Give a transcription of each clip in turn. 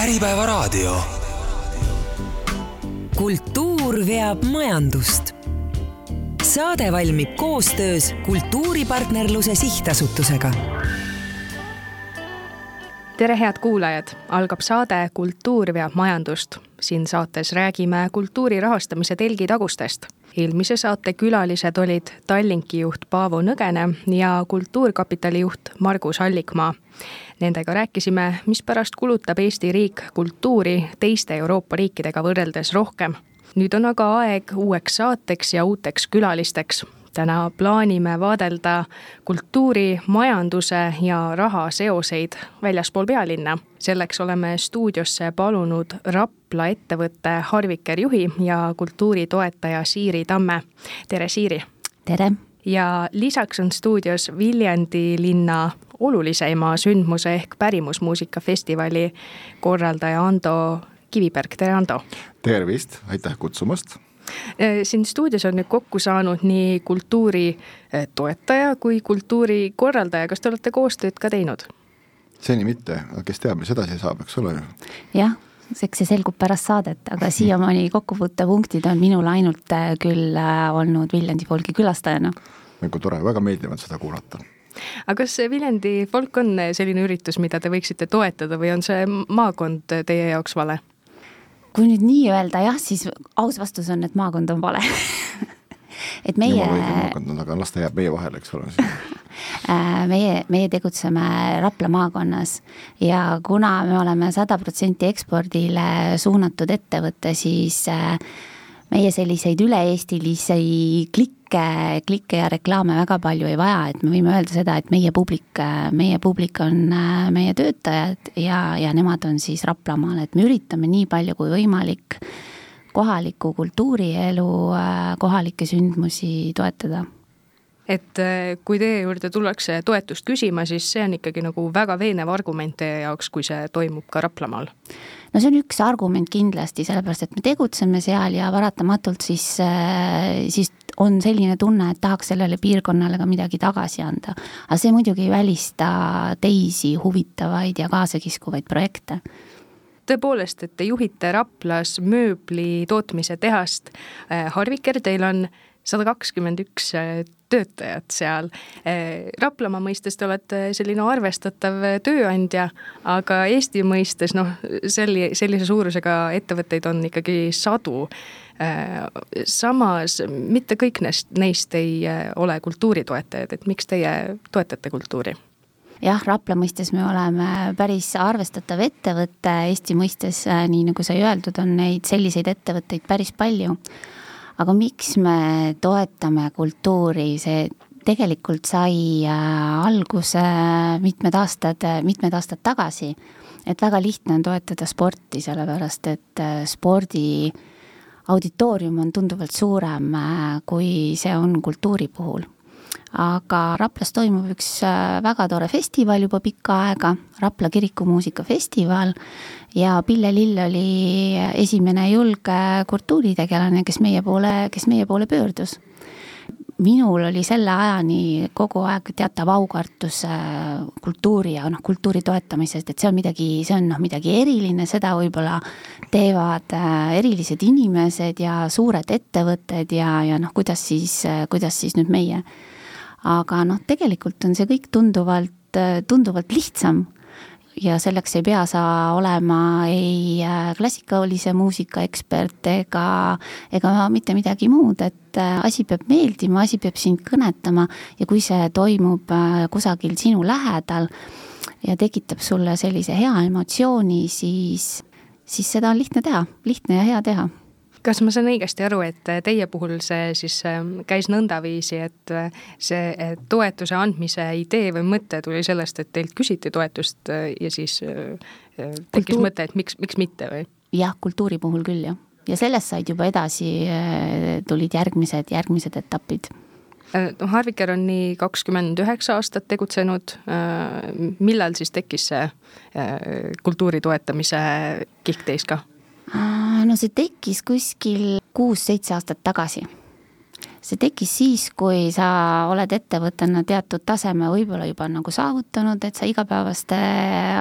Äripäevaraadio. kultuur veab majandust. saade valmib koostöös Kultuuripartnerluse Sihtasutusega tere, head kuulajad, algab saade Kultuur veab majandust. siin saates räägime kultuuri rahastamise telgitagustest. Eelmise saate külalised olid Tallinki juht Paavo Nõgene ja Kultuurkapitali juht Margus Allikmaa. Nendega rääkisime, mispärast kulutab Eesti riik kultuuri teiste Euroopa riikidega võrreldes rohkem. nüüd on aga aeg uueks saateks ja uuteks külalisteks täna plaanime vaadelda kultuuri, majanduse ja raha seoseid väljaspool pealinna. selleks oleme stuudiosse palunud Rapla ettevõtte Harviker juhi ja kultuuritoetaja Siiri Tamme. tere, Siiri! tere! ja lisaks on stuudios Viljandi linna oluliseima sündmuse ehk pärimusmuusikafestivali korraldaja Ando Kiviberg, tere Ando! tervist, aitäh kutsumast siin stuudios on nüüd kokku saanud nii kultuuri toetaja kui kultuuri korraldaja, kas te olete koostööd ka teinud? seni mitte, aga kes teab, mis edasi saab, eks ole ju. jah, eks see selgub pärast saadet, aga siiamaani kokkupuutepunktid on minul ainult küll olnud Viljandi folgi külastajana. nagu tore, väga meeldiv on seda kuulata aga kas Viljandi folk on selline üritus, mida te võiksite toetada või on see maakond teie jaoks vale? Kui nüüd nii öelda jah, siis aus vastus on, et maakond on vale et meie. maakond on, aga las ta jääb meie vahele, eks ole äh, meie, meie tegutseme Rapla maakonnas ja kuna me oleme sada protsenti ekspordile suunatud ettevõte, siis äh, meie selliseid üle-eestilisi klikke, klikke ja reklaame väga palju ei vaja, et me võime öelda seda, et meie publik, meie publik on meie töötajad ja, ja nemad on siis Raplamaal, et me üritame nii palju kui võimalik kohalikku kultuurielu, kohalikke sündmusi toetada et äh, kui teie juurde tullakse toetust küsima, siis see on ikkagi nagu väga veenev argument teie jaoks, kui see toimub ka Raplamaal? no see on üks argument kindlasti, sellepärast et me tegutseme seal ja paratamatult siis, äh, siis on selline tunne, et tahaks sellele piirkonnale ka midagi tagasi anda. aga see muidugi ei välista teisi huvitavaid ja kaasakiskuvaid projekte tõepoolest, et te juhite Raplas mööbli tootmise tehast. Äh, Harviker, teil on sada kakskümmend üks äh, töötajat seal. Äh, Raplamaa mõistes te olete selline arvestatav tööandja, aga Eesti mõistes noh, selli-, sellise suurusega ettevõtteid on ikkagi sadu. Äh, samas mitte kõik neist, neist ei ole kultuuritoetajad, et miks teie toetate kultuuri? jah, Rapla mõistes me oleme päris arvestatav ettevõte, Eesti mõistes, nii nagu sai öeldud, on neid selliseid ettevõtteid päris palju aga miks me toetame kultuuri, see tegelikult sai äh, alguse mitmed aastad, mitmed aastad tagasi. et väga lihtne on toetada sporti, sellepärast et äh, spordi auditoorium on tunduvalt suurem, äh, kui see on kultuuri puhul aga Raplas toimub üks äh, väga tore festival juba pikka aega, Rapla kirikumuusikafestival ja Pille Lill oli esimene julge kultuuritegelane, kes meie poole, kes meie poole pöördus. minul oli selle ajani kogu aeg teatav aukartus äh, kultuuri ja noh, kultuuri toetamisest, et see on midagi, see on noh, midagi eriline, seda võib-olla teevad äh, erilised inimesed ja suured ettevõtted ja, ja noh, kuidas siis, kuidas siis nüüd meie aga noh, tegelikult on see kõik tunduvalt, tunduvalt lihtsam. Ja selleks ei pea sa olema ei äh, klassikalise muusika ekspert ega, ega mitte midagi muud, et äh, asi peab meeldima, asi peab sind kõnetama. Ja kui see toimub äh, kusagil sinu lähedal ja tekitab sulle sellise hea emotsiooni, siis, siis seda on lihtne teha, lihtne ja hea teha kas ma saan õigesti aru, et teie puhul see siis ähm, käis nõndaviisi, et äh, see toetuse andmise idee või mõte tuli sellest, et teilt küsiti toetust äh, ja siis äh, tekkis Kultuur... mõte, et miks, miks mitte või? jah, kultuuri puhul küll jah, ja sellest said juba edasi, tulid järgmised, järgmised etapid no Harviker on nii kakskümmend üheksa aastat tegutsenud, millal siis tekkis see kultuuri toetamise kihk teis ka? No see tekkis kuskil kuus-seitse aastat tagasi. see tekkis siis, kui sa oled ettevõttena teatud taseme võib-olla juba nagu saavutanud, et sa igapäevaste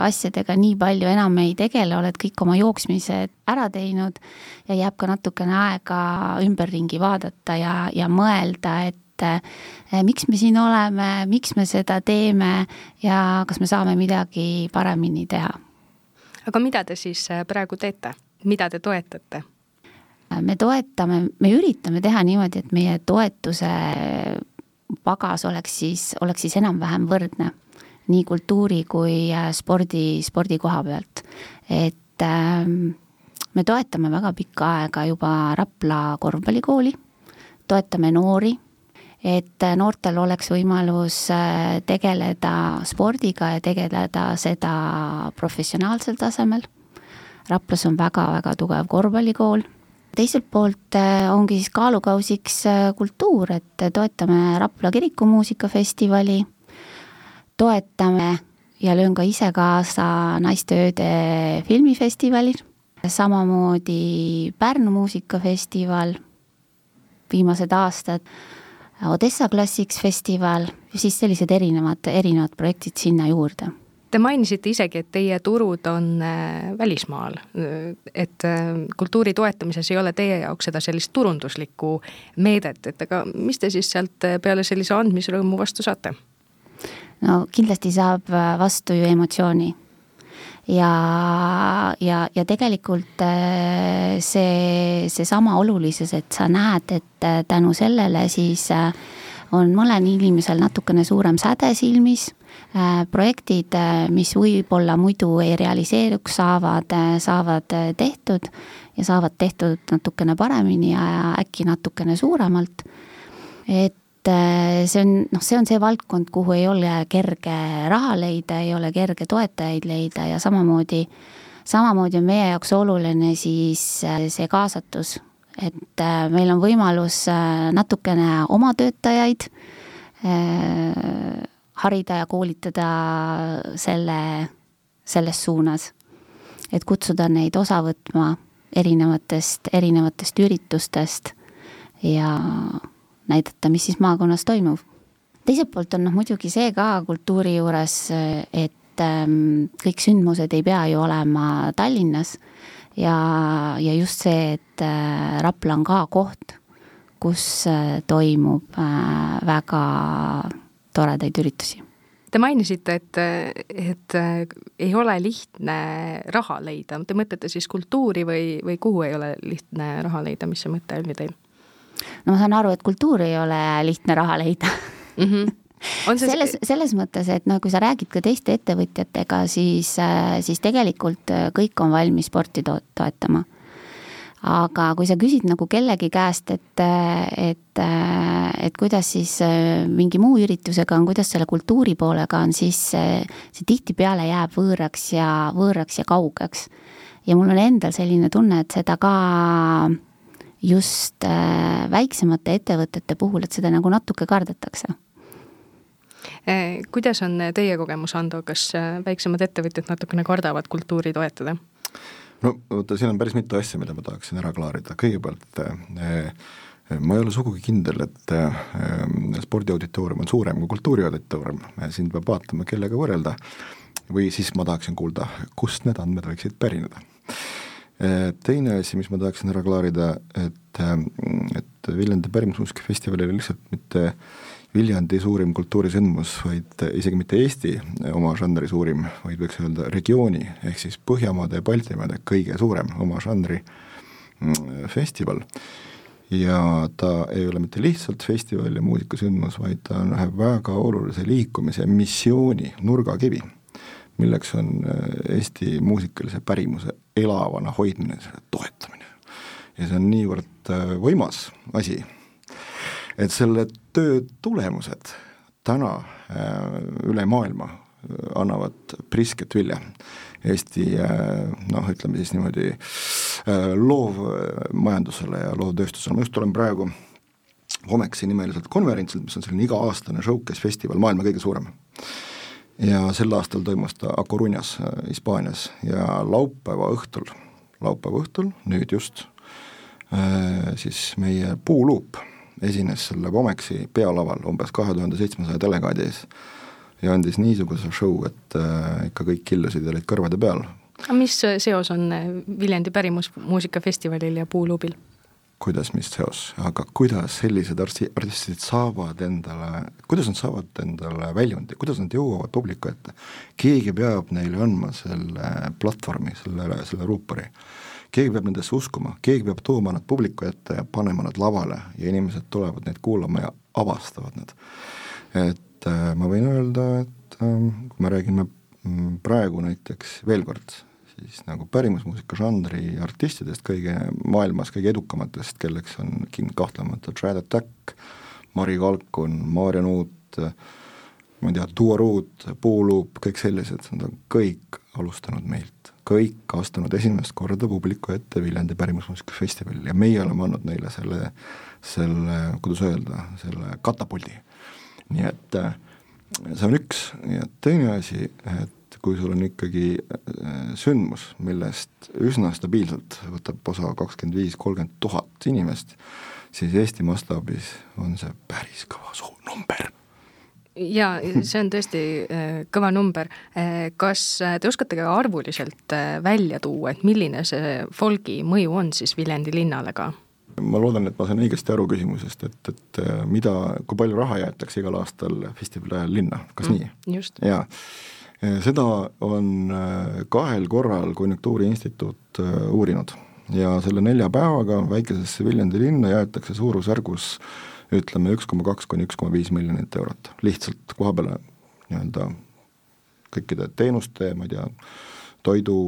asjadega nii palju enam ei tegele, oled kõik oma jooksmised ära teinud ja jääb ka natukene aega ümberringi vaadata ja, ja mõelda, et eh, miks me siin oleme, miks me seda teeme ja kas me saame midagi paremini teha. aga mida te siis eh, praegu teete, mida te toetate? me toetame, me üritame teha niimoodi, et meie toetuse pagas oleks siis, oleks siis enam-vähem võrdne nii kultuuri kui äh, spordi, spordi koha pealt. et äh, me toetame väga pikka aega juba Rapla korvpallikooli, toetame noori, et noortel oleks võimalus äh, tegeleda spordiga ja tegeleda seda professionaalsel tasemel. Raplas on väga-väga tugev korvpallikool. Teiselt poolt äh, ongi siis kaalukausiks äh, kultuur, et toetame Rapla kirikumuusikafestivali, toetame ja löön ka ise kaasa Naisteööde filmifestivalil, samamoodi Pärnu muusikafestival, viimased aastad Odessa Classics festival siis sellised erinevad, erinevad projektid sinna juurde Te mainisite isegi, et teie turud on äh, välismaal, et äh, kultuuri toetamises ei ole teie jaoks seda sellist turunduslikku meedet, et aga mis te siis sealt äh, peale sellise andmisrõõmu vastu saate? no kindlasti saab vastu ju emotsiooni. Ja, ja, ja tegelikult see, seesama olulisus, et sa näed, et tänu sellele siis on mõnel inimesel natukene suurem säde silmis projektid, äh, mis võib-olla muidu ei realiseeruks, saavad, äh, saavad tehtud ja saavad tehtud natukene paremini ja äkki natukene suuremalt. et see on, noh, see on see valdkond, kuhu ei ole kerge raha leida, ei ole kerge toetajaid leida ja samamoodi, samamoodi on meie jaoks oluline siis see kaasatus, et meil on võimalus natukene oma töötajaid harida ja koolitada selle, selles suunas. et kutsuda neid osa võtma erinevatest, erinevatest üritustest ja näidata, mis siis maakonnas toimub. teiselt poolt on noh, muidugi see ka kultuuri juures, et ähm, kõik sündmused ei pea ju olema Tallinnas ja, ja just see, et äh, Rapla on ka koht, kus äh, toimub äh, väga toredaid üritusi. Te mainisite, et, et ei ole lihtne raha leida, te mõtlete siis kultuuri või, või kuhu ei ole lihtne raha leida, mis see mõte oli teil? no ma saan aru, et kultuuri ei ole lihtne raha leida mm. -hmm. On see... selles, selles mõttes, et noh, kui sa räägid ka teiste ettevõtjatega, siis, siis tegelikult kõik on valmis sporti to toetama aga kui sa küsid nagu kellegi käest, et, et, et kuidas siis äh, mingi muu üritusega on, kuidas selle kultuuri poolega on, siis see, see tihtipeale jääb võõraks ja, võõraks ja kaugeks. ja mul on endal selline tunne, et seda ka just äh, väiksemate ettevõtete puhul, et seda nagu natuke kardetakse äh, kuidas on teie kogemus, Ando, kas väiksemad ettevõtjad natukene kardavad kultuuri toetada? No vaata, siin on päris mitu asja, mida ma tahaksin ära klaarida, kõigepealt eh, ma ei ole sugugi kindel, et eh, spordiauditoorium on suurem kui kultuuriauditoorium, siin peab vaatama, kellega võrrelda, või siis ma tahaksin kuulda, kust need andmed võiksid pärineda. Eh, teine asi, mis ma tahaksin ära klaarida, et, et Viljandi pärimusmuusikafestival ei ole lihtsalt mitte äh, Viljandi suurim kultuurisündmus, vaid isegi mitte Eesti oma žanri suurim, vaid võiks öelda regiooni, ehk siis Põhjamaade ja Baltimaade kõige suurem oma žanri mm, festival. ja ta ei ole mitte lihtsalt festival ja muusikasündmus, vaid ta on ühe väga olulise liikumise missiooni nurgakivi, milleks on äh, Eesti muusikalise pärimuse elavana hoidmine, selle toetamine. ja see on niivõrd võimas asi et selle töö tulemused täna äh, üle maailma äh, annavad prisket vilja. Eesti äh, noh, ütleme siis niimoodi loovmajandusele ja loovtööstusele, ma just olen praegu Homeksi nimeliselt konverentsilt, mis on selline iga-aastane showcase festival, maailma kõige suurem. ja sel aastal toimus ta A Coruñas Hispaanias ja laupäeva õhtul, laupäeva õhtul, nüüd just, siis meie Puuluup esines selle Vomeksi pealaval umbes kahe tuhande seitsmesaja delegaadi ees ja andis niisuguse show, et äh, ikka kõik killusid ja olid kõrvade peal. mis seos on Viljandi pärimusmuusikafestivalil ja Puuluubil? kuidas, mis seos, aga kuidas sellised arsti, artistid saavad endale, kuidas nad saavad endale väljundi, kuidas nad jõuavad publiku ette? keegi peab neile andma selle platvormi, selle, selle ruupori. Keegi peab nendesse uskuma, keegi peab tooma nad publiku ette ja panema nad lavale ja inimesed tulevad neid kuulama ja avastavad nad. et äh, ma võin öelda, et äh, kui me räägime mm, praegu näiteks veel kord siis nagu pärimusmuusika žanri artistidest kõige maailmas kõige edukamatest, kelleks on kahtlemata Trad Attack, Mari Kalkun, Maarja Nuut, ma ei tea, Duo Root, Puuluup, kõik sellised, nad on kõik alustanud meilt, kõik astunud esimest korda publiku ette Viljandi pärimusmuusikafestivalil ja meie oleme andnud neile selle, selle, kuidas öelda, selle katapuldi. nii et äh, see on üks ja teine asi, et kui sul on ikkagi äh, sündmus, millest üsna stabiilselt võtab osa kakskümmend viis, kolmkümmend tuhat inimest, siis Eesti mastaabis on see päris kõva suur number ja see on tõesti äh, kõva number. Äh, kas te oskate ka arvuliselt välja tuua, et milline see folgi mõju on siis Viljandi linnale ka? ma loodan, et ma saan õigesti aru küsimusest, et, et mida, kui palju raha jäetakse igal aastal festivali ajal linna, kas mm, nii? jaa seda on kahel korral Konjunktuuriinstituut uurinud ja selle nelja päevaga väikesesse Viljandi linna jäetakse suurusjärgus ütleme üks koma kaks kuni üks koma viis miljonit eurot, lihtsalt koha peale nii-öelda kõikide teenuste, ma ei tea, toidu,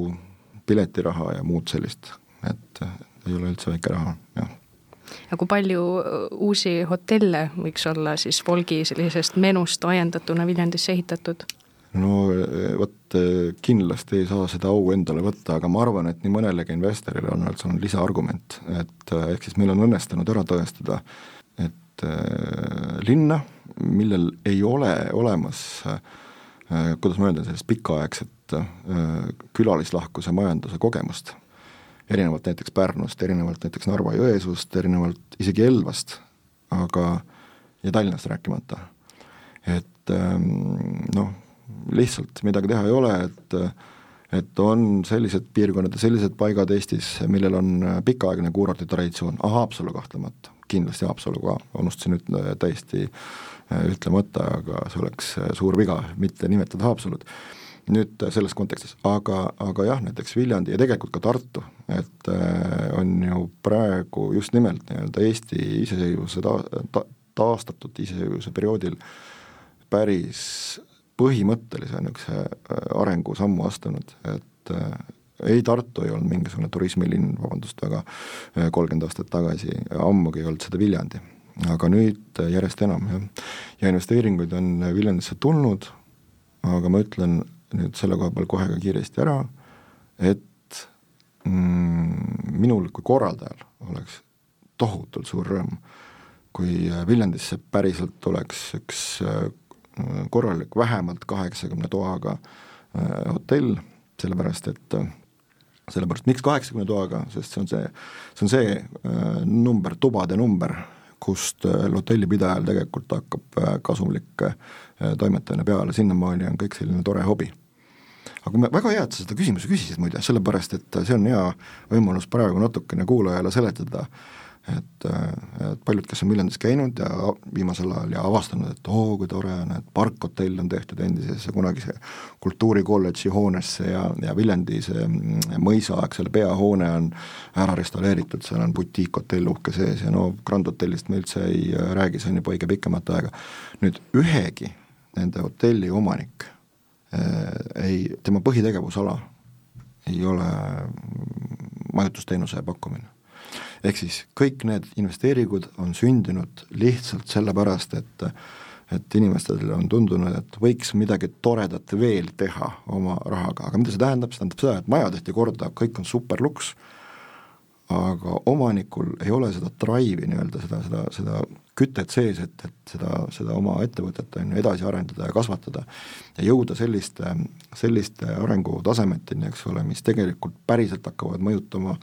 piletiraha ja muud sellist, et ei ole üldse väike raha, jah. Ja kui palju uusi hotelle võiks olla siis Volgi sellisest menust ajendatuna Viljandisse ehitatud? no eh, vot kindlasti ei saa seda au endale võtta, aga ma arvan, et nii mõnelegi investorile on see on lisaargument, et eh, ehk siis meil on õnnestunud ära tõestada, et äh, linna, millel ei ole olemas äh, kuidas ma öelda, sellist pikaaegset äh, külalislahkuse majanduse kogemust, erinevalt näiteks Pärnust, erinevalt näiteks Narva-Jõesuust, erinevalt isegi Elvast, aga ja Tallinnast rääkimata, et ähm, noh, lihtsalt midagi teha ei ole, et et on sellised piirkonnad ja sellised paigad Eestis, millel on pikaaegne kuurortitraditsioon, ah Haapsalu kahtlemata, kindlasti Haapsalu ka, unustasin üt-, täiesti äh, ütlemata, aga see oleks äh, suur viga mitte nimetada Haapsalut. Nüüd äh, selles kontekstis, aga, aga jah, näiteks Viljandi ja tegelikult ka Tartu, et on ju praegu just nimelt nii-öelda Eesti iseseisvuse ta-, ta-, taastatud iseseisvuse perioodil päris põhimõttelise niisuguse arengusammu astunud, et ei, Tartu ei olnud mingisugune turismilinn, vabandust väga, äh, kolmkümmend aastat tagasi, ammugi ei olnud seda Viljandi. aga nüüd järjest enam, jah. ja investeeringuid on Viljandisse tulnud, aga ma ütlen nüüd selle koha peal kohe ka kiiresti ära, et mm, minul kui korraldajal oleks tohutult suur rõõm, kui Viljandisse päriselt tuleks üks korralik, vähemalt kaheksakümne toaga hotell, sellepärast et sellepärast, miks kaheksakümne toaga, sest see on see, see on see äh, number, tubade number, kust hotellipidajal tegelikult hakkab kasumlik toimetamine peale, sinnamaani on kõik selline tore hobi. Aga me, väga hea, et sa seda küsimuse küsisid muide, sellepärast et see on hea võimalus praegu natukene kuulajale seletada äh, et, et paljud, kes on Viljandis käinud ja viimasel ajal ja avastanud, et oo, kui tore on, et parkhotell on tehtud endisesse kunagise kultuurikolledži hoonesse ja, ja Viljandi see mm, mõisaaegsele peahoone on ära restaureeritud, seal on butiikhotell uhke sees ja no Grand Hotellist me üldse ei äh, räägi, see on juba õige pikemat aega. nüüd ühegi nende hotelli omanik äh, ei, tema põhitegevusala ei ole mm, majutusteenuse pakkumine ehk siis kõik need investeeringud on sündinud lihtsalt sellepärast, et et inimestele on tundunud, et võiks midagi toredat veel teha oma rahaga, aga mida see tähendab, see tähendab seda, et maja tehti korda, kõik on super luks, aga omanikul ei ole seda drive'i nii-öelda, seda, seda, seda kütet sees, et, et seda, seda oma ettevõtet on ju edasi arendada ja kasvatada ja jõuda selliste, selliste arengutasemeteni, eks ole, mis tegelikult päriselt hakkavad mõjutama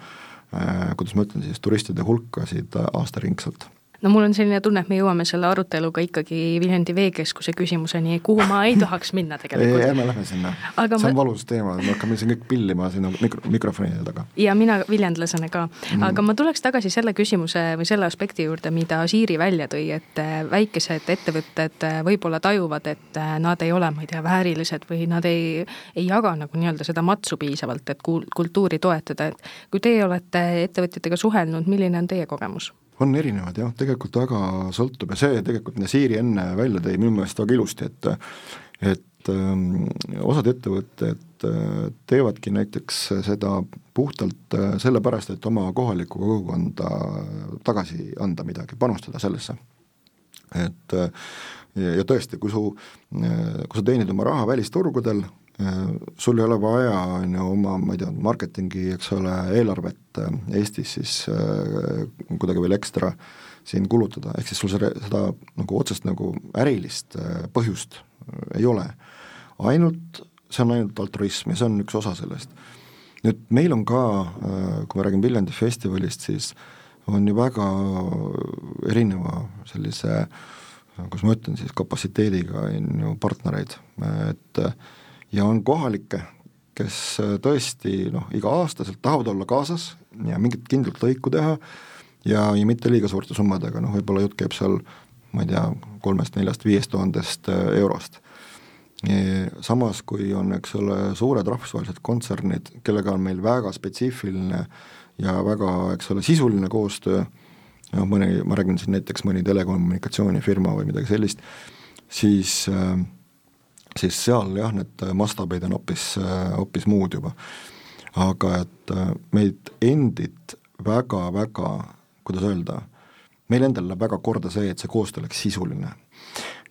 kuidas ma ütlen siis, turistide hulkasid aastaringselt no mul on selline tunne, et me jõuame selle aruteluga ikkagi Viljandi Veekeskuse küsimuseni, kuhu ma ei tahaks minna tegelikult. ei, ärme lähme sinna. see on ma... valus teema, me hakkame siin kõik pillima sinna mikro, mikrofonide taga. ja mina viljandlasena ka mm., aga ma tuleks tagasi selle küsimuse või selle aspekti juurde, mida Siiri välja tõi, et äh, väikesed ettevõtted äh, võib-olla tajuvad, et äh, nad ei ole, ma ei tea, väärilised või nad ei, ei jaga nagu nii-öelda seda matsu piisavalt, et kultuuri toetada, et kui teie olete ettevõtjatega suhelnud, milline on teie kogemus? On erinevad jah, tegelikult väga sõltub ja see tegelikult, mida Siiri enne välja tõi, minu meelest väga ilusti, et et ähm, osad ettevõtted äh, teevadki näiteks seda puhtalt äh, sellepärast, et oma kohalikku kogukonda tagasi anda midagi, panustada sellesse. et äh, ja, tõesti, kui su, kui sa teenid oma raha välisturgudel, sul ei ole vaja, on ju, oma, ma ei tea, marketingi, eks ole, eelarvet Eestis siis äh, kuidagi veel ekstra siin kulutada, ehk siis sul seda, seda nagu otsest nagu ärilist äh, põhjust äh, ei ole. ainult, see on ainult altruism ja see on üks osa sellest. nüüd meil on ka, kui ma räägin Viljandi festivalist, siis on ju väga erineva sellise kuidas ma ütlen siis, kapatsiteediga on ju partnereid, et äh, ja on kohalikke, kes äh, tõesti noh, iga-aastaselt tahavad olla kaasas ja mingit kindlat lõiku teha ja, ja mitte liiga suurte summadega, noh võib-olla jutt käib seal ma ei tea, kolmest, neljast, viiest tuhandest äh, eurost. Samas, kui on, eks ole, suured rahvusvahelised kontsernid, kellega on meil väga spetsiifiline ja väga, eks ole, sisuline koostöö, noh mõni, ma räägin siin näiteks mõni telekommunikatsioonifirma või midagi sellist, siis äh, siis seal jah, need mastaabid on hoopis, hoopis muud juba. aga et äh, meid endid väga-väga, kuidas öelda, meil endal läheb väga korda see, et see koostöö oleks sisuline.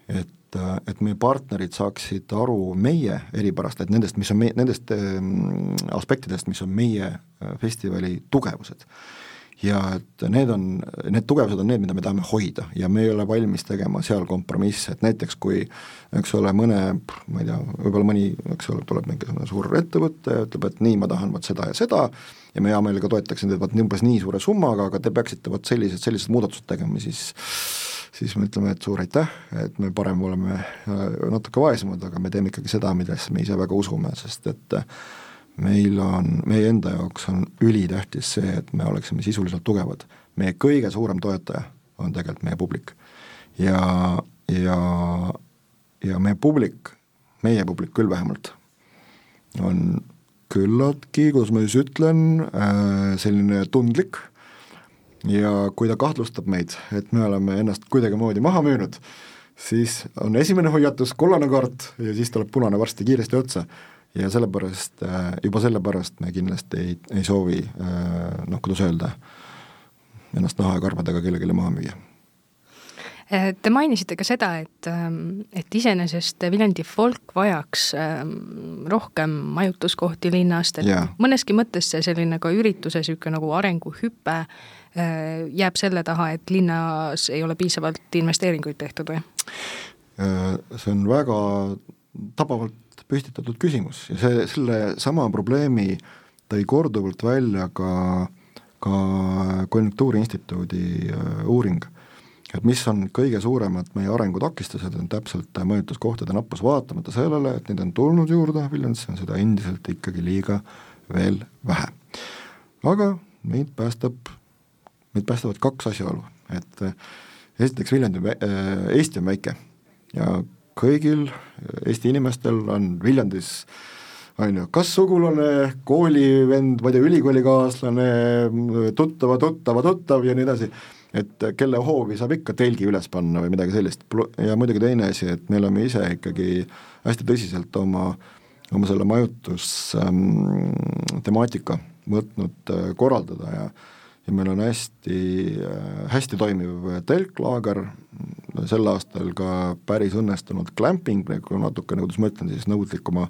et, äh, et meie partnerid saaksid aru meie eripärast, et nendest, mis on me-, nendest ähm, aspektidest, mis on meie äh, festivali tugevused ja et need on, need tugevused on need, mida me tahame hoida. Ja me ei ole valmis tegema seal kompromisse, et näiteks kui eks ole, mõne, ma ei tea, võib-olla mõni, eks ole, tuleb mingisugune suur ettevõte ja ütleb, et nii, ma tahan vot seda ja seda ja me hea meelega toetaksin teid vot umbes nii suure summaga, aga te peaksite vot sellised, sellised muudatused tegema, siis siis me ütleme, et suur aitäh, et me parem oleme äh, natuke vaesemad, aga me teeme ikkagi seda, millesse me ise väga usume, sest et meil on, meie enda jaoks on ülitähtis see, et me oleksime sisuliselt tugevad. meie kõige suurem toetaja on tegelikult meie publik. ja, ja, ja meie publik, meie publik küll vähemalt, on küllaltki, kuidas ma siis ütlen äh,, selline tundlik ja kui ta kahtlustab meid, et me oleme ennast kuidagimoodi maha müünud, siis on esimene hoiatus kollane kaart ja siis tuleb punane varsti kiiresti otsa ja sellepärast, äh, juba sellepärast me kindlasti ei, ei soovi äh, noh, kuidas öelda, ennast naha ja karvadega kellelegi maha müüa äh, Te mainisite ka seda, et, et iseenesest Viljandi folk vajaks rohkem majutuskohti linnast, et yeah. mõneski mõttes see selline ka ürituse niisugune nagu arenguhüpe jääb selle taha, et linnas ei ole piisavalt investeeringuid tehtud või? See on väga tabavalt püstitatud küsimus. Ja see, sellesama probleemi tõi korduvalt välja ka, ka Konjunktuuriinstituudi äh, uuring, et mis on kõige suuremad meie arengutakistused, on täpselt mõjutuskohtade nappus, vaatamata sellele, et neid on tulnud juurde Viljandisse, on seda endiselt ikkagi liiga veel vähe. aga meid päästab, meid päästavad kaks asjaolu, et äh, esiteks Viljandi, äh, Eesti on väike ja kõigil Eesti inimestel on Viljandis on ju, kas sugulane, koolivend, ma ei tea, ülikoolikaaslane, tuttava, tuttava, tuttav ja nii edasi, et kelle hoovi saab ikka telgi üles panna või midagi sellist, ja muidugi teine asi, et me oleme ise ikkagi hästi tõsiselt oma, oma selle majutustemaatika ähm, võtnud äh, korraldada ja ja meil on hästi, hästi toimiv telklaager, sel aastal ka päris õnnestunud glamping, nagu natukene, kuidas ma ütlen siis, nõudlikuma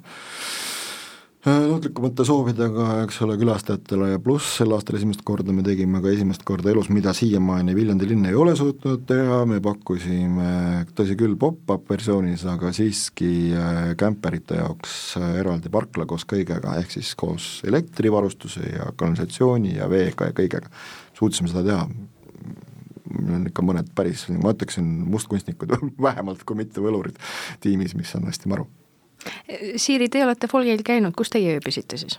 nõudlikumate soovidega, eks ole, külastajatele ja pluss sel aastal esimest korda me tegime ka esimest korda elus, mida siiamaani Viljandi linn ei ole suutnud teha, me pakkusime, tõsi küll, pop-up versioonis, aga siiski äh, kämperite jaoks äh, eraldi parkla koos kõigega, ehk siis koos elektrivarustuse ja kanalisatsiooni ja veega ja kõigega. suutsime seda teha meil on ikka mõned päris, ma ütleksin, mustkunstnikud vähemalt, kui mitte võlurid tiimis, mis on hästi maru. Siiri, te olete folgil käinud, kus teie ööbisite siis?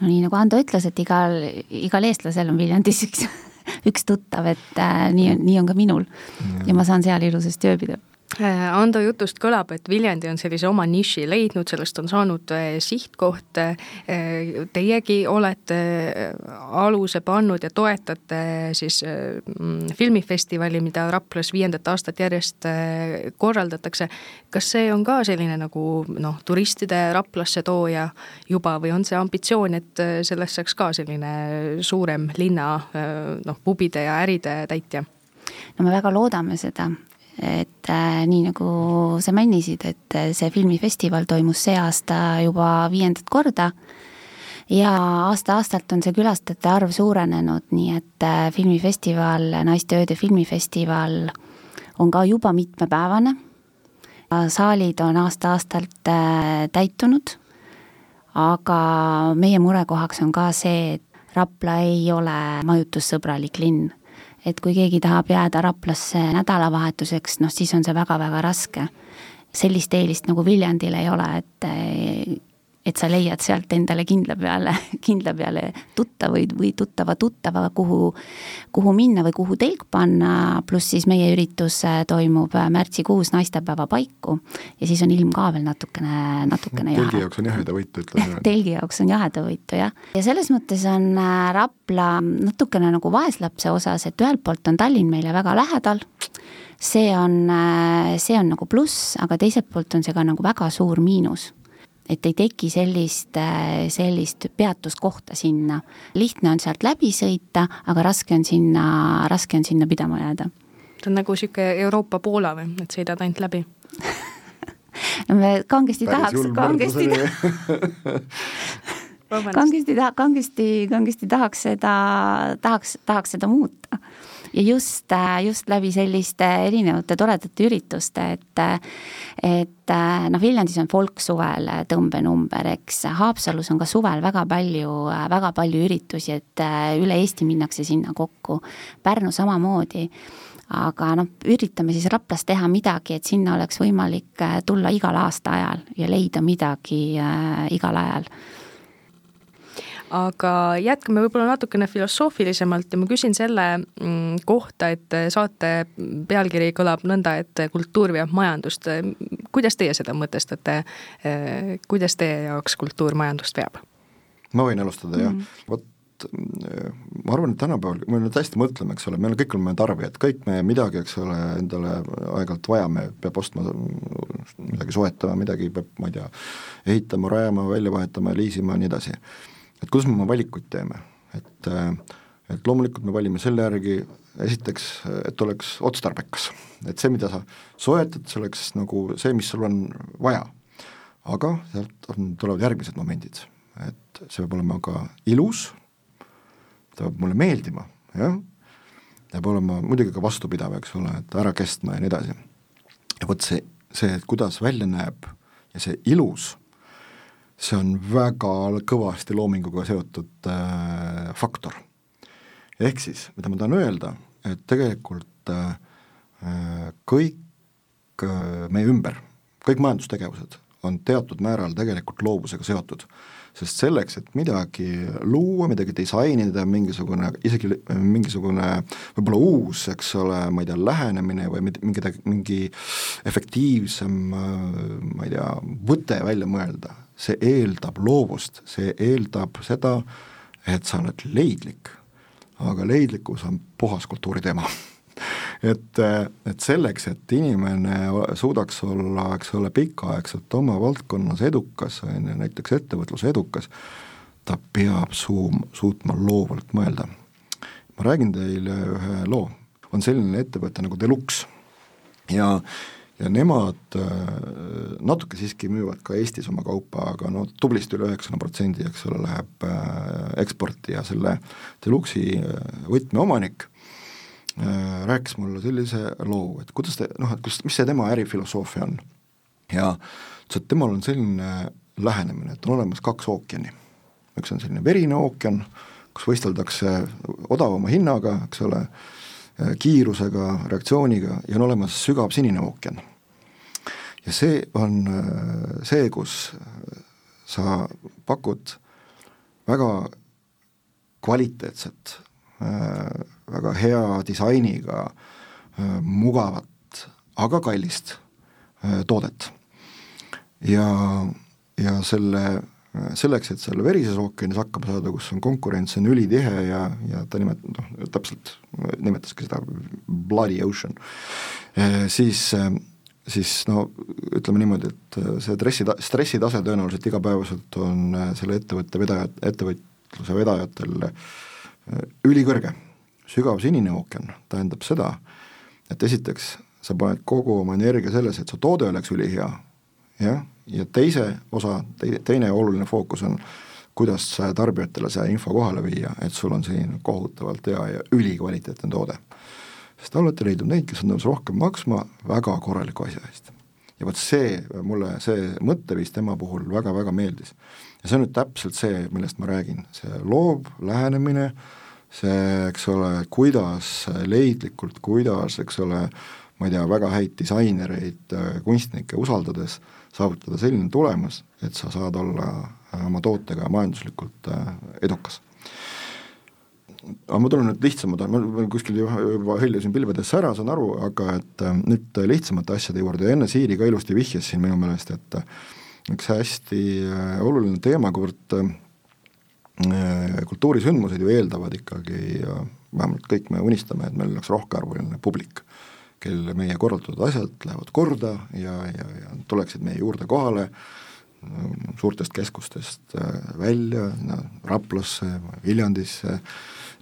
no nii nagu Ando ütles, et igal, igal eestlasel on Viljandis üks, üks tuttav, et äh, nii on, nii on ka minul. Ja ma saan seal ilusasti ööbida Ando jutust kõlab, et Viljandi on sellise oma niši leidnud, sellest on saanud äh, sihtkoht. Äh, teiegi olete aluse pannud ja toetate siis mm, filmifestivali, mida Raplas viiendat aastat järjest korraldatakse. kas see on ka selline nagu noh, turistide Raplasse tooja juba või on see ambitsioon, et sellest saaks ka selline suurem linna noh, pubide ja äride täitja? no me väga loodame seda, et äh, nii nagu sa mainisid, et äh, see filmifestival toimus see aasta juba viiendat korda. Ja aasta-aastalt on see külastajate arv suurenenud, nii et äh, filmifestival, Naiste Ööde filmifestival on ka juba mitmepäevane. saalid on aasta-aastalt äh, täitunud, aga meie murekohaks on ka see, et Rapla ei ole majutussõbralik linn et kui keegi tahab jääda Raplasse nädalavahetuseks, noh siis on see väga-väga raske. sellist eelist nagu Viljandil ei ole, et et sa leiad sealt endale kindla peale, kindla peale tuttavaid või tuttava tuttava, kuhu, kuhu minna või kuhu telk panna, pluss siis meie üritus äh, toimub äh, märtsikuus naistepäeva paiku ja siis on ilm ka veel natukene, natukene jahe. telgi jaoks on jahedavõitu, ütleme. telgi jaoks on jahedavõitu, jah. ja selles mõttes on äh, Rapla natukene nagu vaeslapse osas, et ühelt poolt on Tallinn meile väga lähedal, see on, see on nagu pluss, aga teiselt poolt on see ka nagu väga suur miinus et ei teki sellist, sellist peatuskohta sinna. lihtne on sealt läbi sõita, aga raske on sinna, raske on sinna pidama jääda. see on nagu niisugune Euroopa Poola või, et sõidad ainult läbi no me kangesti Päris tahaks, kangesti kangesti taha-, kangesti, kangesti tahaks seda, tahaks, tahaks seda muuta. Ja just, just läbi selliste erinevate toredate ürituste, et et noh, Viljandis on folk suvel tõmbenumber, eks, Haapsalus on ka suvel väga palju, väga palju üritusi, et üle Eesti minnakse sinna kokku, Pärnu samamoodi. Aga noh, üritame siis Raplas teha midagi, et sinna oleks võimalik tulla igal aastaajal ja leida midagi äh, igal ajal aga jätkame võib-olla natukene filosoofilisemalt ja ma küsin selle mm, kohta, et saate pealkiri kõlab nõnda, et kultuur veab majandust. kuidas teie seda mõtestate? kuidas teie jaoks kultuur majandust veab? ma võin alustada mm -hmm. jah, vot ma arvan, et tänapäeval, me nüüd hästi mõtleme, eks ole, me kõik oleme tarbijad, kõik me midagi, eks ole, endale aeg-ajalt vajame, peab ostma, midagi soetama, midagi peab, ma ei tea, ehitama, rajama, välja vahetama, liisima ja nii edasi et kuidas me oma valikuid teeme, et äh, et loomulikult me valime selle järgi esiteks, et oleks otstarbekas, et see, mida sa soetad, see oleks nagu see, mis sul on vaja. aga sealt on, tulevad järgmised momendid, et see peab olema ka ilus, ta peab mulle meeldima, jah, peab olema muidugi ka vastupidav, eks ole, et ära kestma ja nii edasi. ja vot see, see, et kuidas välja näeb ja see ilus see on väga kõvasti loominguga seotud äh, faktor. ehk siis, mida ma tahan öelda, et tegelikult äh, kõik äh, meie ümber, kõik majandustegevused on teatud määral tegelikult loovusega seotud. sest selleks, et midagi luua, midagi disainida, mingisugune, isegi mingisugune võib-olla uus, eks ole, ma ei tea, lähenemine või mingi, mingi efektiivsem, ma ei tea, võte välja mõelda, see eeldab loovust, see eeldab seda, et sa oled leidlik. aga leidlikkus on puhas kultuuri teema et, et selleks, et inimene suudaks olla, eks ole, pikaaegselt oma valdkonnas edukas, on ju, näiteks ettevõtluse edukas, ta peab suu-, suutma loovalt mõelda. ma räägin teile ühe loo, on selline ettevõte nagu Deluxe ja ja nemad äh, natuke siiski müüvad ka Eestis oma kaupa, aga no tublisti üle üheksakümne protsendi, eks ole, läheb äh, eksporti ja selle Deluxe'i äh, võtmeomanik rääkis mulle sellise loo, et kuidas te, noh, et kus, mis see tema ärifilosoofia on. ja ütles, et temal on selline lähenemine, et on olemas kaks ookeani. üks on selline verine ookean, kus võisteldakse odavama hinnaga, eks ole, kiirusega, reaktsiooniga ja on olemas sügav sinine ookean. Ja see on see, kus sa pakud väga kvaliteetset, väga hea disainiga, mugavat, aga kallist toodet. ja, ja selle, selleks, et selle verises ookeanis hakkama saada, kus on konkurents on ülitihe ja, ja ta nimet-, noh, täpselt nimetaski seda bloody ocean, siis siis no ütleme niimoodi, et see stressi, stressitase tõenäoliselt igapäevaselt on selle ettevõtte vedaja, ettevõtluse vedajatel ülikõrge. sügav sinine ookean tähendab seda, et esiteks sa paned kogu oma energia selles, et su toode oleks ülihea, jah, ja teise osa, teine oluline fookus on, kuidas tarbijatele see info kohale viia, et sul on selline kohutavalt hea ja ülikvaliteetne toode. Sest olete leidnud neid, kes on nõus rohkem maksma väga korraliku asja eest. ja vot see, mulle see mõtteviis tema puhul väga-väga meeldis. ja see on nüüd täpselt see, millest ma räägin, see loov lähenemine, see, eks ole, kuidas leidlikult, kuidas, eks ole, ma ei tea, väga häid disainereid, kunstnikke usaldades saavutada selline tulemus, et sa saad olla äh, oma tootega majanduslikult äh, edukas. Aga ma tulen nüüd lihtsamad, ma kuskil juba hõljusin pilvedesse ära, saan aru, aga et äh, nüüd lihtsamate asjade juurde. Ja enne Siiri ka ilusti vihjas siin minu meelest, et üks hästi oluline teema, kuivõrd kultuurisündmused ju eeldavad ikkagi, vähemalt kõik me unistame, et meil oleks rohkearvuline publik kel meie korraldatud asjad lähevad korda ja, ja, ja tuleksid meie juurde kohale suurtest keskustest äh, välja, Raplasse, Viljandisse,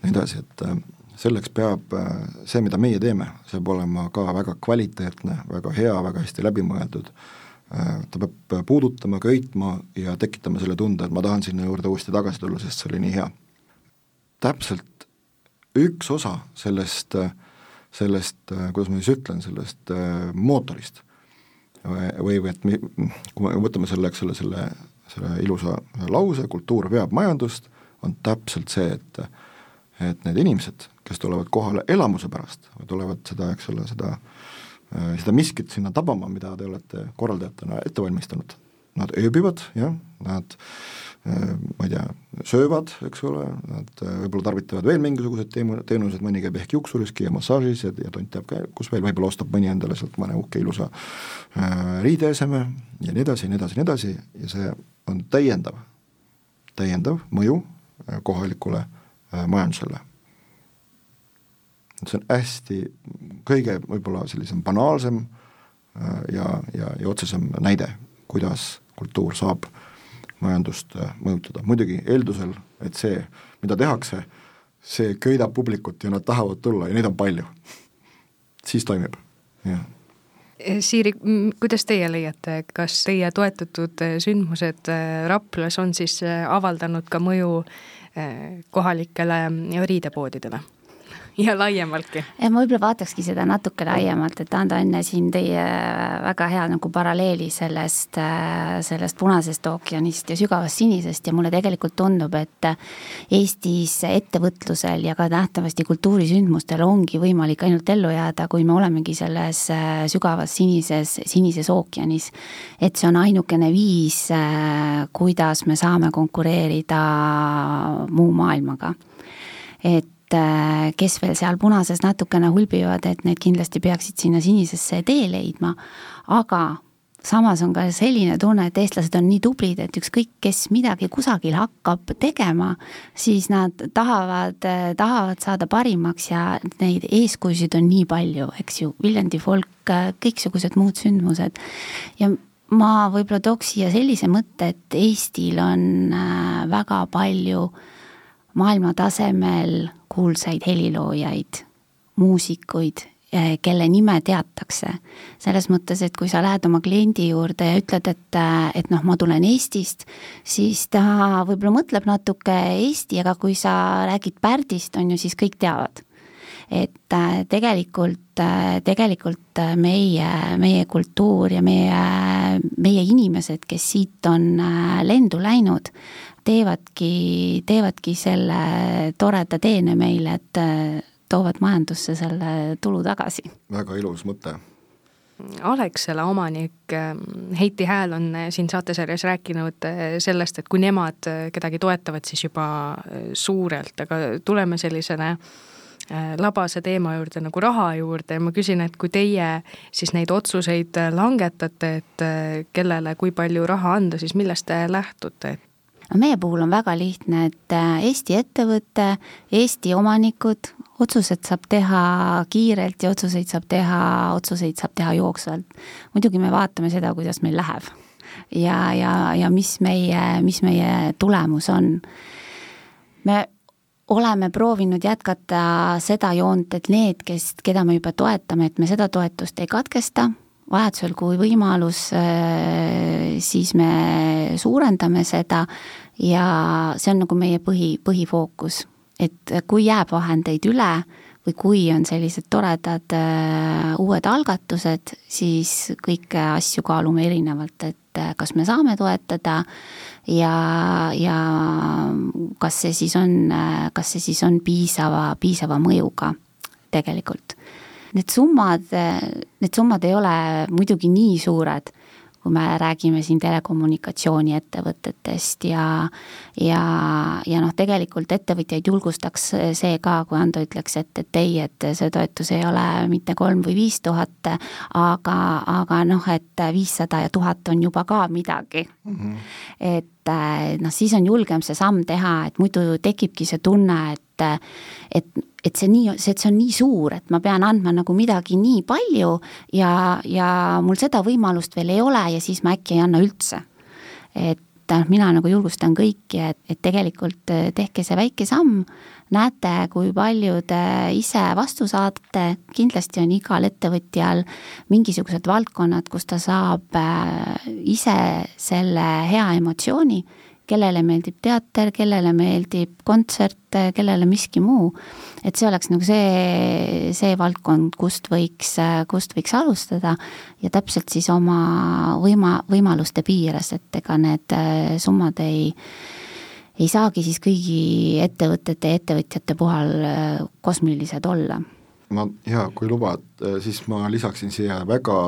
nii edasi, et äh, selleks peab äh, see, mida meie teeme, see peab olema ka väga kvaliteetne, väga hea, väga hästi läbimõeldud, ta peab puudutama, köitma ja tekitama selle tunde, et ma tahan sinna juurde uuesti tagasi tulla, sest see oli nii hea. täpselt üks osa sellest äh, sellest, äh, kuidas ma siis ütlen, sellest äh, mootorist. või, või et me, kui me võtame selle, eks ole, selle, selle ilusa lause, kultuur veab majandust, on täpselt see, et et need inimesed, kes tulevad kohale elamuse pärast tulevad seda, eks ole, seda äh, seda miskit sinna tabama, mida te olete korraldajatena ette valmistanud, nad ööbivad, jah, nad äh, ma ei tea, söövad, eks ole, nad äh, võib-olla tarvitavad veel mingisuguseid teemu-, teenuseid, mõni käib ehk juuksuriski ja massaažis ja, ja tont teab ka, kus veel, võib-olla ostab mõni endale sealt mõne uhke ilusa riideeseme ja nii edasi ja nii edasi ja nii edasi ja see on täiendav, täiendav mõju kohalikule äh, majandusele. see on hästi, kõige võib-olla sellisem banaalsem äh, ja, ja, ja otsesem näide, kuidas kultuur saab äh, majandust äh, mõjutada, muidugi eeldusel, et see, mida tehakse, see köidab publikut ja nad tahavad tulla ja neid on palju. siis toimib, jah. Siiri, kuidas teie leiate, kas teie toetatud äh, sündmused äh, Raplas on siis avaldanud ka mõju kohalikele riidepoodidele? Ja laiemaltki. ja ma võib-olla vaatakski seda natuke laiemalt, et anda enne siin teie väga hea nagu paralleeli sellest, sellest punasest ookeanist ja sügavast sinisest ja mulle tegelikult tundub, et Eestis ettevõtlusel ja ka nähtavasti kultuurisündmustel ongi võimalik ainult ellu jääda, kui me olemegi selles sügavas sinises, sinises ookeanis. et see on ainukene viis, kuidas me saame konkureerida muu maailmaga. et et äh, kes veel seal punases natukene hulbivad, et need kindlasti peaksid sinna sinisesse tee leidma, aga samas on ka selline tunne, et eestlased on nii tublid, et ükskõik, kes midagi kusagil hakkab tegema, siis nad tahavad, tahavad saada parimaks ja neid eeskujusid on nii palju, eks ju, Viljandi folk, kõiksugused muud sündmused. ja ma võib-olla tooks siia sellise mõtte, et Eestil on äh, väga palju maailma tasemel kuulsaid heliloojaid, muusikuid, eh, kelle nime teatakse. selles mõttes, et kui sa lähed oma kliendi juurde ja ütled, et, eh, et noh, ma tulen Eestist, siis ta võib-olla mõtleb natuke Eesti, aga kui sa räägid Pärdist, on ju, siis kõik teavad et eh, tegelikult, tegelikult meie, meie kultuur ja meie, meie inimesed, kes siit on lendu läinud, teevadki, teevadki selle toreda teene meile, et toovad majandusse selle tulu tagasi. väga ilus mõte Alexela omanik ähm, Heiti Hääl on äh, siin saatesarjas rääkinud äh, sellest, et kui nemad äh, kedagi toetavad, siis juba suurelt, aga tuleme sellisele labase teema juurde nagu raha juurde ja ma küsin, et kui teie siis neid otsuseid langetate, et kellele kui palju raha anda, siis millest te lähtute, et no meie puhul on väga lihtne, et äh, Eesti ettevõte, Eesti omanikud, otsused saab teha kiirelt ja otsuseid saab teha, otsuseid saab teha jooksvalt. muidugi me vaatame seda, kuidas meil läheb. ja, ja, ja mis meie, mis meie tulemus on. me oleme proovinud jätkata seda joont, et need, kes, keda me juba toetame, et me seda toetust ei katkesta vajadusel, kui võimalus, äh, siis me suurendame seda ja see on nagu meie põhi, põhifookus. et kui jääb vahendeid üle või kui on sellised toredad äh, uued algatused, siis kõiki asju kaalume erinevalt, et äh, kas me saame toetada ja, ja kas see siis on, kas see siis on piisava, piisava mõjuga tegelikult need summad, need summad ei ole muidugi nii suured, kui me räägime siin telekommunikatsiooniettevõtetest ja ja, ja noh, tegelikult ettevõtjaid julgustaks see ka, kui Ando ütleks, et, et ei, et see toetus ei ole mitte kolm või viis tuhat, aga, aga noh, et viissada ja tuhat on juba ka midagi mm. -hmm. et noh, siis on julgem see samm teha, et muidu tekibki see tunne, et et et see nii, see, et see on nii suur, et ma pean andma nagu midagi nii palju ja, ja mul seda võimalust veel ei ole ja siis ma äkki ei anna üldse. et noh, mina nagu julgustan kõiki, et, et tegelikult eh, tehke see väike samm, näete, kui palju te ise vastu saate, kindlasti on igal ettevõtjal mingisugused valdkonnad, kus ta saab ise selle hea emotsiooni kellele meeldib teater, kellele meeldib kontsert, kellele miski muu. et see oleks nagu see, see valdkond, kust võiks, kust võiks alustada ja täpselt siis oma võima, võimaluste piires, et ega need äh, summad ei ei saagi siis kõigi ettevõtete ja ettevõtjate puhul äh, kosmilised olla ma jaa, kui lubad, äh, siis ma lisaksin siia väga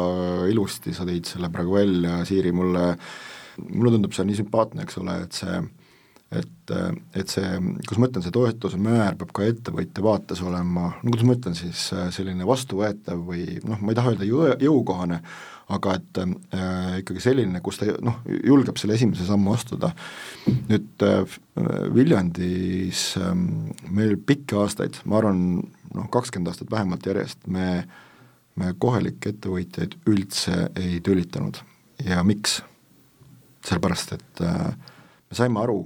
ilusti, sa tõid selle praegu välja, Siiri, mulle äh, mulle tundub see nii sümpaatne, eks ole, et see et, et see, kuidas ma ütlen, see toetuse määr peab ka ettevõtja vaates olema, no kuidas ma ütlen siis, selline vastuvõetav või noh, ma ei taha öelda jõu, jõukohane, aga et äh, ikkagi selline, kus ta noh, julgeb selle esimese sammu astuda. nüüd äh, Viljandis äh, meil pikki aastaid, ma arvan, noh, kakskümmend aastat vähemalt järjest, me me kohalikke ettevõtjaid üldse ei tülitanud ja miks? Sellepärast et äh, me saime aru,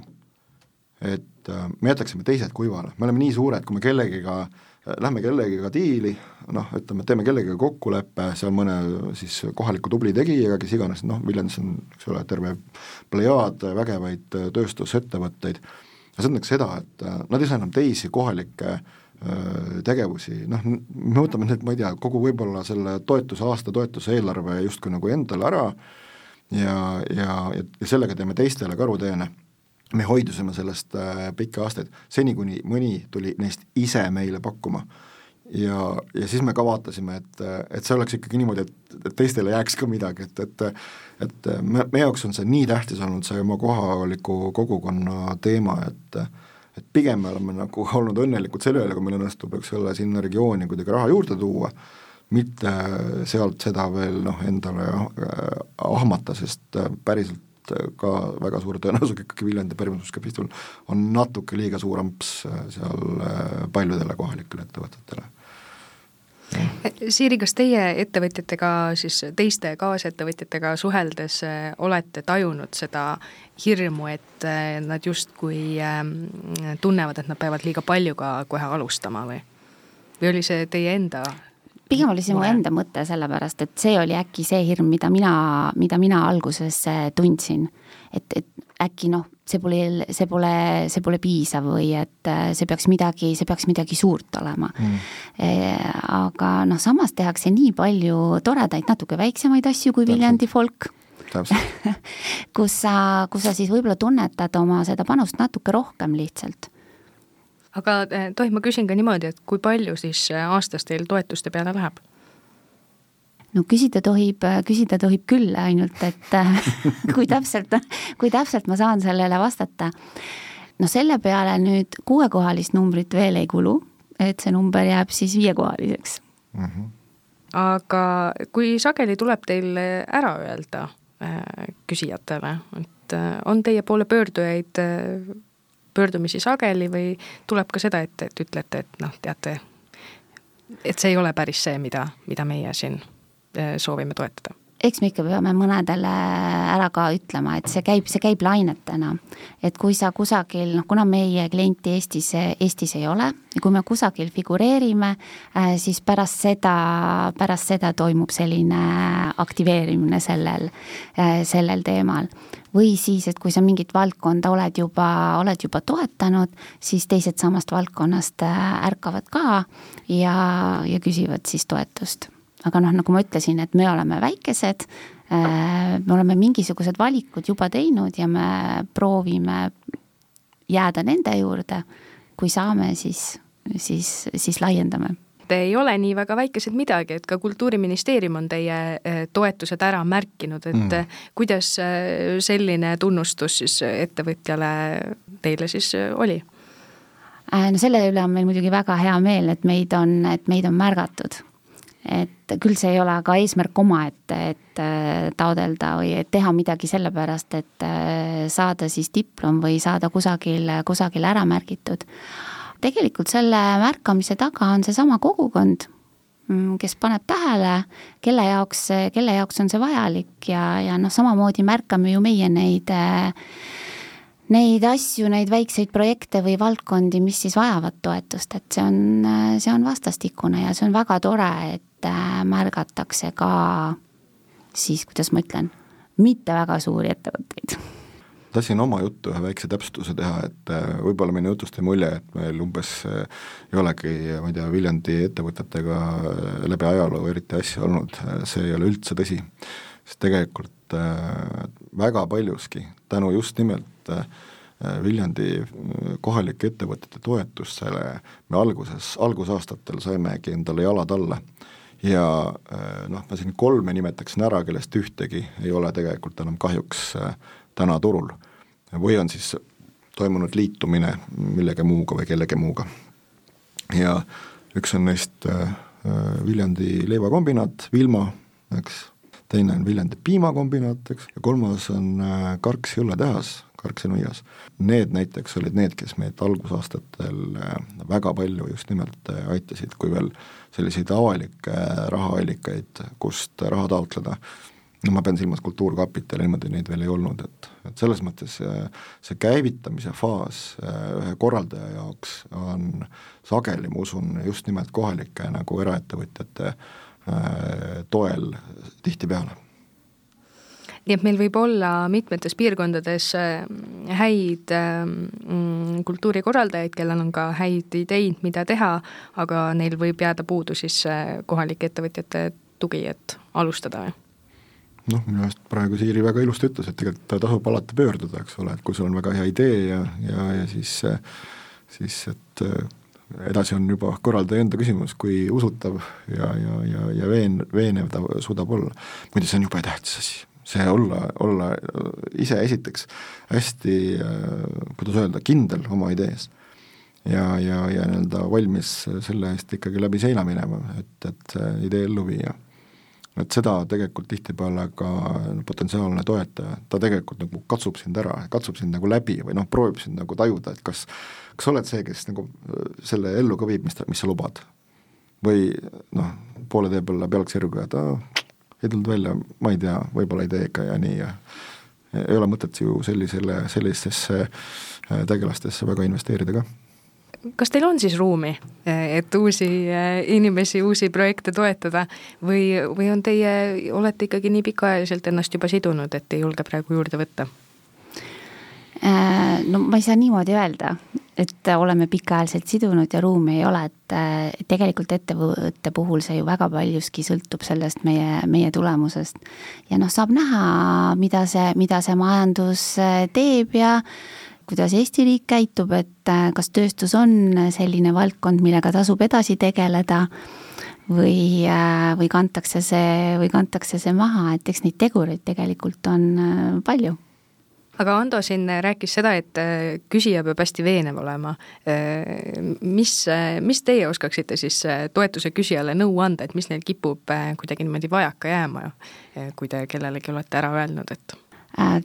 et äh, me jätaksime teised kuivale, me oleme nii suured, kui me kellegiga äh, lähme kellegiga diili, noh, ütleme, teeme kellegagi kokkuleppe seal mõne siis kohaliku tubli tegijaga, kes iganes, noh, Viljandis on, eks ole, terve plejaad vägevaid tööstusettevõtteid, see tähendaks seda, et nad ei saa enam teisi kohalikke tegevusi, noh, me võtame nüüd, ma ei tea, kogu võib-olla selle toetuse, aasta toetuse eelarve justkui nagu endale ära, ja, ja, ja sellega teeme teistele karuteene. me hoidusime sellest äh, pikki aastaid, seni kuni mõni tuli neist ise meile pakkuma. ja, ja siis me ka vaatasime, et, et see oleks ikkagi niimoodi, et, et teistele jääks ka midagi, et, et et me, meie jaoks on see nii tähtis olnud, see oma kohaliku kogukonna teema, et et pigem me oleme nagu olnud õnnelikud selle üle, kui meil õnnestub, eks ole, sinna regiooni kuidagi raha juurde tuua mitte sealt seda veel noh, endale äh, ahmata, sest äh, päriselt äh, ka väga suure tõenäosusega ikkagi Viljandi pärimusmuusikapiistul on natuke liiga suur amps seal paljudele kohalikele ettevõtetele. Siiri, kas teie ettevõtjatega, siis teiste kaasettevõtjatega suheldes olete tajunud seda hirmu, et nad justkui ähm, tunnevad, et nad peavad liiga palju ka kohe alustama või? või oli see teie enda pigem oli see mu enda mõte, sellepärast et see oli äkki see hirm, mida mina, mida mina alguses äh, tundsin. et, et äkki noh, see pole, see pole, see pole piisav või et äh, see peaks midagi, see peaks midagi suurt olema. Mm.. E, aga noh, samas tehakse nii palju toredaid, natuke väiksemaid asju kui Viljandi folk. Kus sa, kus sa siis võib-olla tunnetad oma seda panust natuke rohkem lihtsalt aga tohib, ma küsin ka niimoodi, et kui palju siis aastas teil toetuste peale läheb? no küsida tohib, küsida tohib küll, ainult et kui täpselt, kui täpselt ma saan sellele vastata. no selle peale nüüd kuuekohalist numbrit veel ei kulu, et see number jääb siis viiekohaliseks mm. -hmm. aga kui sageli tuleb teil ära öelda küsijatele, et on teie poole pöördujaid pöördumisi sageli või tuleb ka seda, et, et ütlete, et noh, teate, et see ei ole päris see, mida, mida meie siin Eh, soovime toetada eks me ikka peame mõnedele ära ka ütlema, et see käib, see käib lainetena. et kui sa kusagil, noh kuna meie klienti Eestis, Eestis ei ole, kui me kusagil figureerime, äh, siis pärast seda, pärast seda toimub selline aktiveerimine sellel, äh, sellel teemal. või siis, et kui sa mingit valdkonda oled juba, oled juba toetanud, siis teised samast valdkonnast äh, ärkavad ka ja, ja küsivad siis toetust aga noh, nagu ma ütlesin, et me oleme väikesed, äh, me oleme mingisugused valikud juba teinud ja me proovime jääda nende juurde. kui saame, siis, siis, siis laiendame Te ei ole nii väga väikesed midagi, et ka Kultuuriministeerium on teie äh, toetused ära märkinud, et mm. kuidas äh, selline tunnustus siis ettevõtjale teile siis oli? no selle üle on meil muidugi väga hea meel, et meid on, et meid on märgatud et küll see ei ole aga eesmärk omaette, et äh, taodelda või teha midagi sellepärast, et äh, saada siis diplom või saada kusagil, kusagil ära märgitud. tegelikult selle märkamise taga on seesama kogukond, mm, kes paneb tähele, kelle jaoks, kelle jaoks on see vajalik ja, ja noh, samamoodi märkame ju meie neid äh, neid asju, neid väikseid projekte või valdkondi, mis siis vajavad toetust, et see on, see on vastastikune ja see on väga tore, et et märgatakse ka siis, kuidas ma ütlen, mitte väga suuri ettevõtteid tahtsin oma juttu ühe väikse täpsustuse teha, et äh, võib-olla minu jutust jäi mulje, et meil umbes äh, ei olegi, ma ei tea, Viljandi ettevõtetega äh, läbi ajaloo eriti asja olnud, see ei ole üldse tõsi. sest tegelikult väga paljuski tänu just nimelt Viljandi kohalike ettevõtete toetusele me alguses, algusaastatel saimegi endale jalad alla ja äh, noh, ma siin kolme nimetaksin ära, kellest ühtegi ei ole tegelikult enam kahjuks äh, täna turul. või on siis toimunud liitumine millegi muuga või kellegi muuga. ja üks on neist äh, Viljandi leivakombinaat, Vilma, eks, teine on Viljandi piimakombinaat, eks, ja kolmas on Karksi õlletehas, Karksi nuias. Need näiteks olid need, kes meid algusaastatel väga palju just nimelt aitasid, kui veel selliseid avalikke rahaallikaid, kust raha taotleda, no ma pean silmas Kultuurkapitali, niimoodi neid veel ei olnud, et, et selles mõttes see, see käivitamise faas äh, ühe korraldaja jaoks on sageli, ma usun, just nimelt kohalike nagu eraettevõtjate äh, toel tihtipeale. Nii et meil võib olla mitmetes piirkondades äh, häid ähm, kultuurikorraldajaid, kellel on ka häid ideid, mida teha, aga neil võib jääda puudu siis äh, kohalike ettevõtjate tugi, et alustada noh, minu arust praegu Siiri väga ilusti ütles, et tegelikult tasub alati pöörduda, eks ole, et kui sul on väga hea idee ja, ja, ja siis, siis et äh, edasi on juba korraldaja enda küsimus, kui usutav ja, ja, ja, ja veen-, veenev ta suudab olla. muide, see on jube tähtis asi see olla, olla ise esiteks hästi, kuidas öelda, kindel oma idees. ja, ja, ja nii-öelda valmis selle eest ikkagi läbi seina minema, et, et idee ellu viia. et seda tegelikult tihtipeale ka potentsiaalne toetaja, ta tegelikult nagu katsub sind ära, katsub sind nagu läbi või noh, proovib sind nagu tajuda, et kas kas sa oled see, kes nagu selle ellu ka viib, mis mis sa lubad? või noh, poole tee peal läheb jalg sirgu ja ta ei tulnud välja, ma ei tea, võib-olla ei tee ikka ja nii ja ei ole mõtet ju sellisele, sellistesse äh, tegelastesse väga investeerida ka kas teil on siis ruumi, et uusi äh, inimesi, uusi projekte toetada või, või on teie, olete ikkagi nii pikaajaliselt ennast juba sidunud, et ei julge praegu juurde võtta? Äh, no ma ei saa niimoodi öelda, et oleme pikaajaliselt sidunud ja ruumi ei ole, et tegelikult ettevõtte puhul see ju väga paljuski sõltub sellest meie, meie tulemusest. ja noh, saab näha, mida see, mida see majandus teeb ja kuidas Eesti riik käitub, et kas tööstus on selline valdkond, millega tasub edasi tegeleda või, või kantakse see, või kantakse see maha, et eks neid tegureid tegelikult on palju aga Ando siin rääkis seda, et äh, küsija peab hästi veenev olema. Äh, mis, äh, mis teie oskaksite siis toetuse küsijale nõu anda, et mis neil kipub kuidagi niimoodi vajaka jääma, kui te kellelegi olete ära öelnud, et?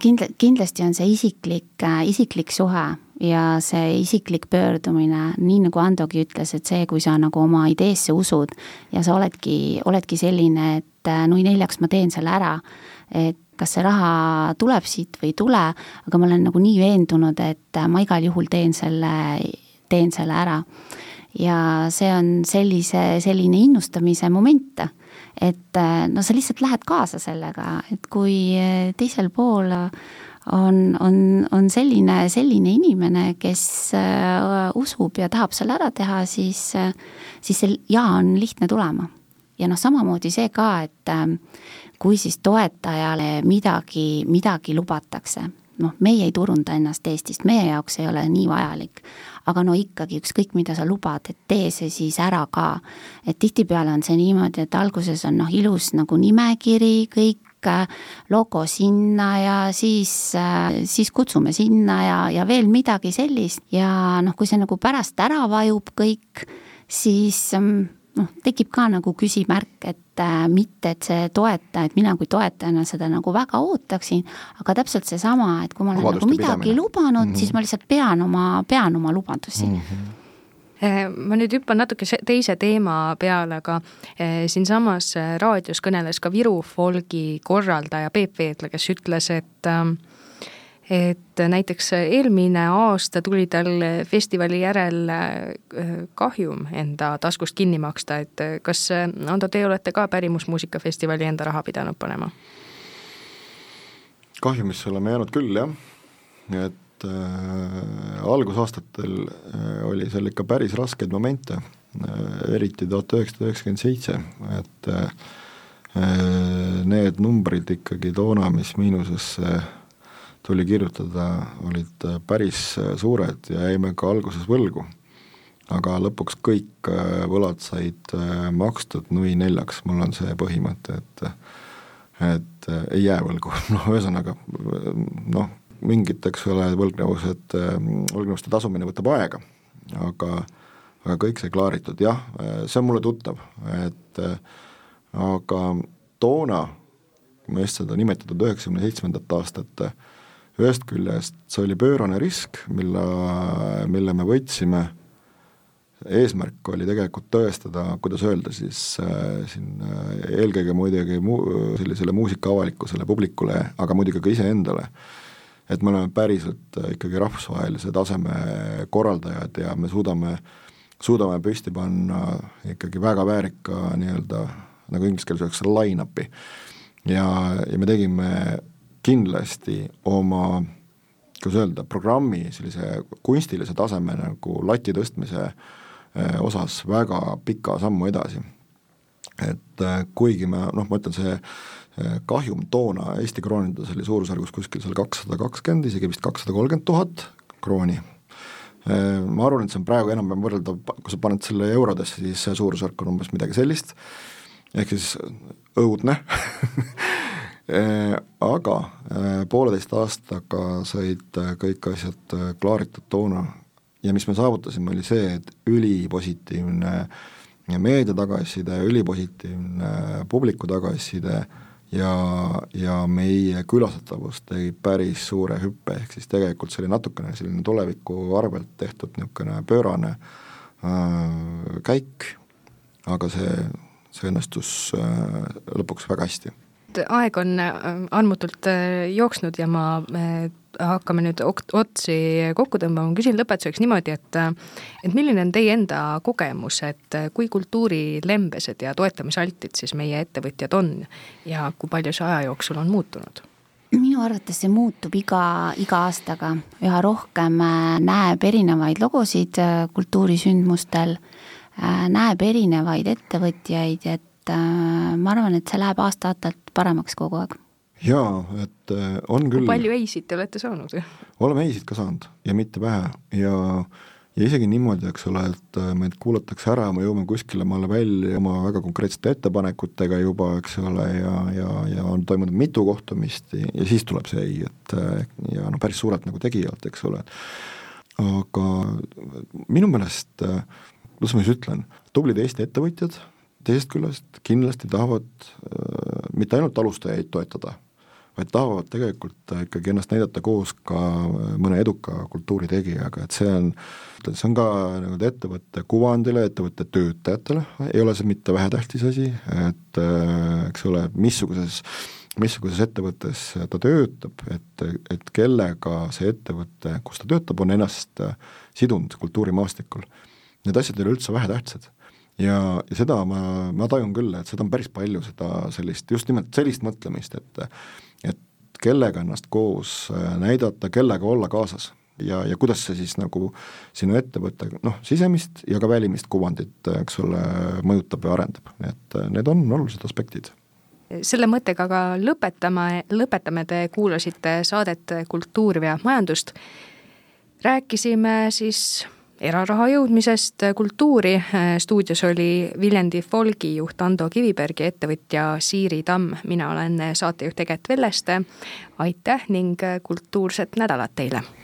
Kindla-, kindlasti on see isiklik, isiklik suhe ja see isiklik pöördumine, nii nagu Andogi ütles, et see, kui sa nagu oma ideesse usud ja sa oledki, oledki selline, et nui neljaks ma teen selle ära, et kas see raha tuleb siit või ei tule, aga ma olen nagu nii veendunud, et ma igal juhul teen selle, teen selle ära. ja see on sellise, selline innustamise moment, et no sa lihtsalt lähed kaasa sellega, et kui teisel pool on, on, on selline, selline inimene, kes usub ja tahab selle ära teha, siis, siis see jaa on lihtne tulema. ja noh, samamoodi see ka, et kui siis toetajale midagi, midagi lubatakse, noh, meie ei turunda ennast Eestist, meie jaoks ei ole nii vajalik. aga no ikkagi, ükskõik mida sa lubad, et tee see siis ära ka. et tihtipeale on see niimoodi, et alguses on noh, ilus nagu nimekiri, kõik logo sinna ja siis, siis kutsume sinna ja, ja veel midagi sellist ja noh, kui see nagu pärast ära vajub kõik, siis mm, noh, tekib ka nagu küsimärk, et äh, mitte, et see toetaja, et mina kui toetajana seda nagu väga ootaksin, aga täpselt seesama, et kui ma olen Lubaduste nagu midagi pidamine. lubanud mm, -hmm. siis ma lihtsalt pean oma, pean oma lubadusi mm. -hmm ma nüüd hüppan natuke teise teema peale, aga eh, siinsamas raadios kõneles ka Viru folgi korraldaja Peep Veedla, kes ütles, et äh, et näiteks eelmine aasta tuli tal festivali järel äh, kahjum enda taskust kinni maksta, et kas, Ando, teie olete ka pärimusmuusikafestivali enda raha pidanud panema? kahjumisse oleme jäänud küll, jah, et äh, algusaastatel äh, oli seal ikka päris raskeid momente äh,, eriti tuhat üheksasada üheksakümmend seitse, et äh, need numbrid ikkagi toona, mis miinusesse äh, tuli kirjutada, olid äh, päris äh, suured ja jäime ka alguses võlgu. aga lõpuks kõik äh, võlad said makstud nui neljaks, mul on see põhimõte, et et ei jää võlgu, noh ühesõnaga noh, mingid, eks ole, võlgnevused, võlgnevuste tasumine võtab aega, aga aga kõik sai klaaritud, jah, see on mulle tuttav, et aga toona, kui ma just seda nimetatud üheksakümne seitsmendat aastat ühest küljest see oli pöörane risk, mille, mille me võtsime, eesmärk oli tegelikult tõestada, kuidas öelda siis äh, siin äh, eelkõige muidugi mu-, sellisele muusikaavalikkusele, publikule, aga muidugi ka iseendale, et me oleme päriselt äh, ikkagi rahvusvahelise taseme korraldajad ja me suudame, suudame püsti panna ikkagi väga väärika nii-öelda, nagu inglise keeles öeldakse, line-up'i. ja, ja me tegime kindlasti oma kuidas öelda, programmi sellise kunstilise taseme nagu lati tõstmise eh, osas väga pika sammu edasi. et eh, kuigi me noh, ma ütlen, see eh, kahjum toona Eesti kroonides oli suurusjärgus kuskil seal kakssada kakskümmend, isegi vist kakssada kolmkümmend tuhat krooni. Ma arvan, et see on praegu enam-vähem võrreldav, kui sa paned selle eurodesse, siis see suurusjärk on umbes midagi sellist, ehk siis õudne aga pooleteist aastaga said kõik asjad klaaritud toona. Ja mis me saavutasime, oli see, et ülipositiivne meedia tagasiside, ülipositiivne publiku tagasiside ja, ja meie külastatavus tegi päris suure hüppe, ehk siis tegelikult see oli natukene selline tuleviku arvelt tehtud niisugune pöörane äh, käik, aga see, see õnnestus äh, lõpuks väga hästi aeg on äh, andmutult äh, jooksnud ja ma äh, hakkame nüüd otsi kokku tõmbama, küsin lõpetuseks niimoodi, et et milline on teie enda kogemus, et kui kultuurilembesed ja toetamisaltid siis meie ettevõtjad on ja kui palju see aja jooksul on muutunud? minu arvates see muutub iga, iga aastaga, üha rohkem näeb erinevaid logosid kultuurisündmustel, näeb erinevaid ettevõtjaid, et et äh, ma arvan, et see läheb aasta-aastalt paremaks kogu aeg. jaa, et on küll. palju ei-sid te olete saanud? oleme ei-sid ka saanud ja mitte vähe ja ja isegi niimoodi, eks ole, et äh, meid kuulatakse ära, me jõuame kuskile maale välja oma väga konkreetsete ettepanekutega juba, eks ole, ja, ja, ja on toimunud mitu kohtumist ja, ja siis tuleb see ei, et äh, ja noh, päris suurelt nagu tegijalt, eks ole. aga minu meelest, äh, kuidas ma siis ütlen, tublid Eesti ettevõtjad teisest küljest kindlasti tahavad äh, mitte ainult alustajaid toetada vaid tahavad tegelikult ikkagi ennast näidata koos ka mõne eduka kultuuritegijaga, et see on, see on ka nagu ettevõtte kuvandile, ettevõtte töötajatele, ei ole see mitte vähetähtis asi, et eks ole, missuguses missuguses ettevõttes ta töötab, et, et kellega see ettevõte, kus ta töötab, on ennast sidunud kultuurimaastikul. Need asjad ei ole üldse vähetähtsad ja, ja seda ma, ma tajun küll, et seda on päris palju, seda sellist, just nimelt sellist mõtlemist, et et kellega ennast koos äh, näidata, kellega olla kaasas. Ja, ja kuidas see siis nagu sinu ettevõtte noh, sisemist ja ka välimist kuvandit, äh, eks ole, mõjutab ja arendab, et äh, need on olulised aspektid. Selle mõttega ka lõpetame, lõpetame, te kuulasite saadet Kultuur veab majandust. rääkisime siis eraraha jõudmisest kultuuri. stuudios oli Viljandi Folgi juht Ando Kiviberg ja ettevõtja Siiri Tamm. mina olen saatejuht Eget Velleste. aitäh ning kultuurset nädalat teile!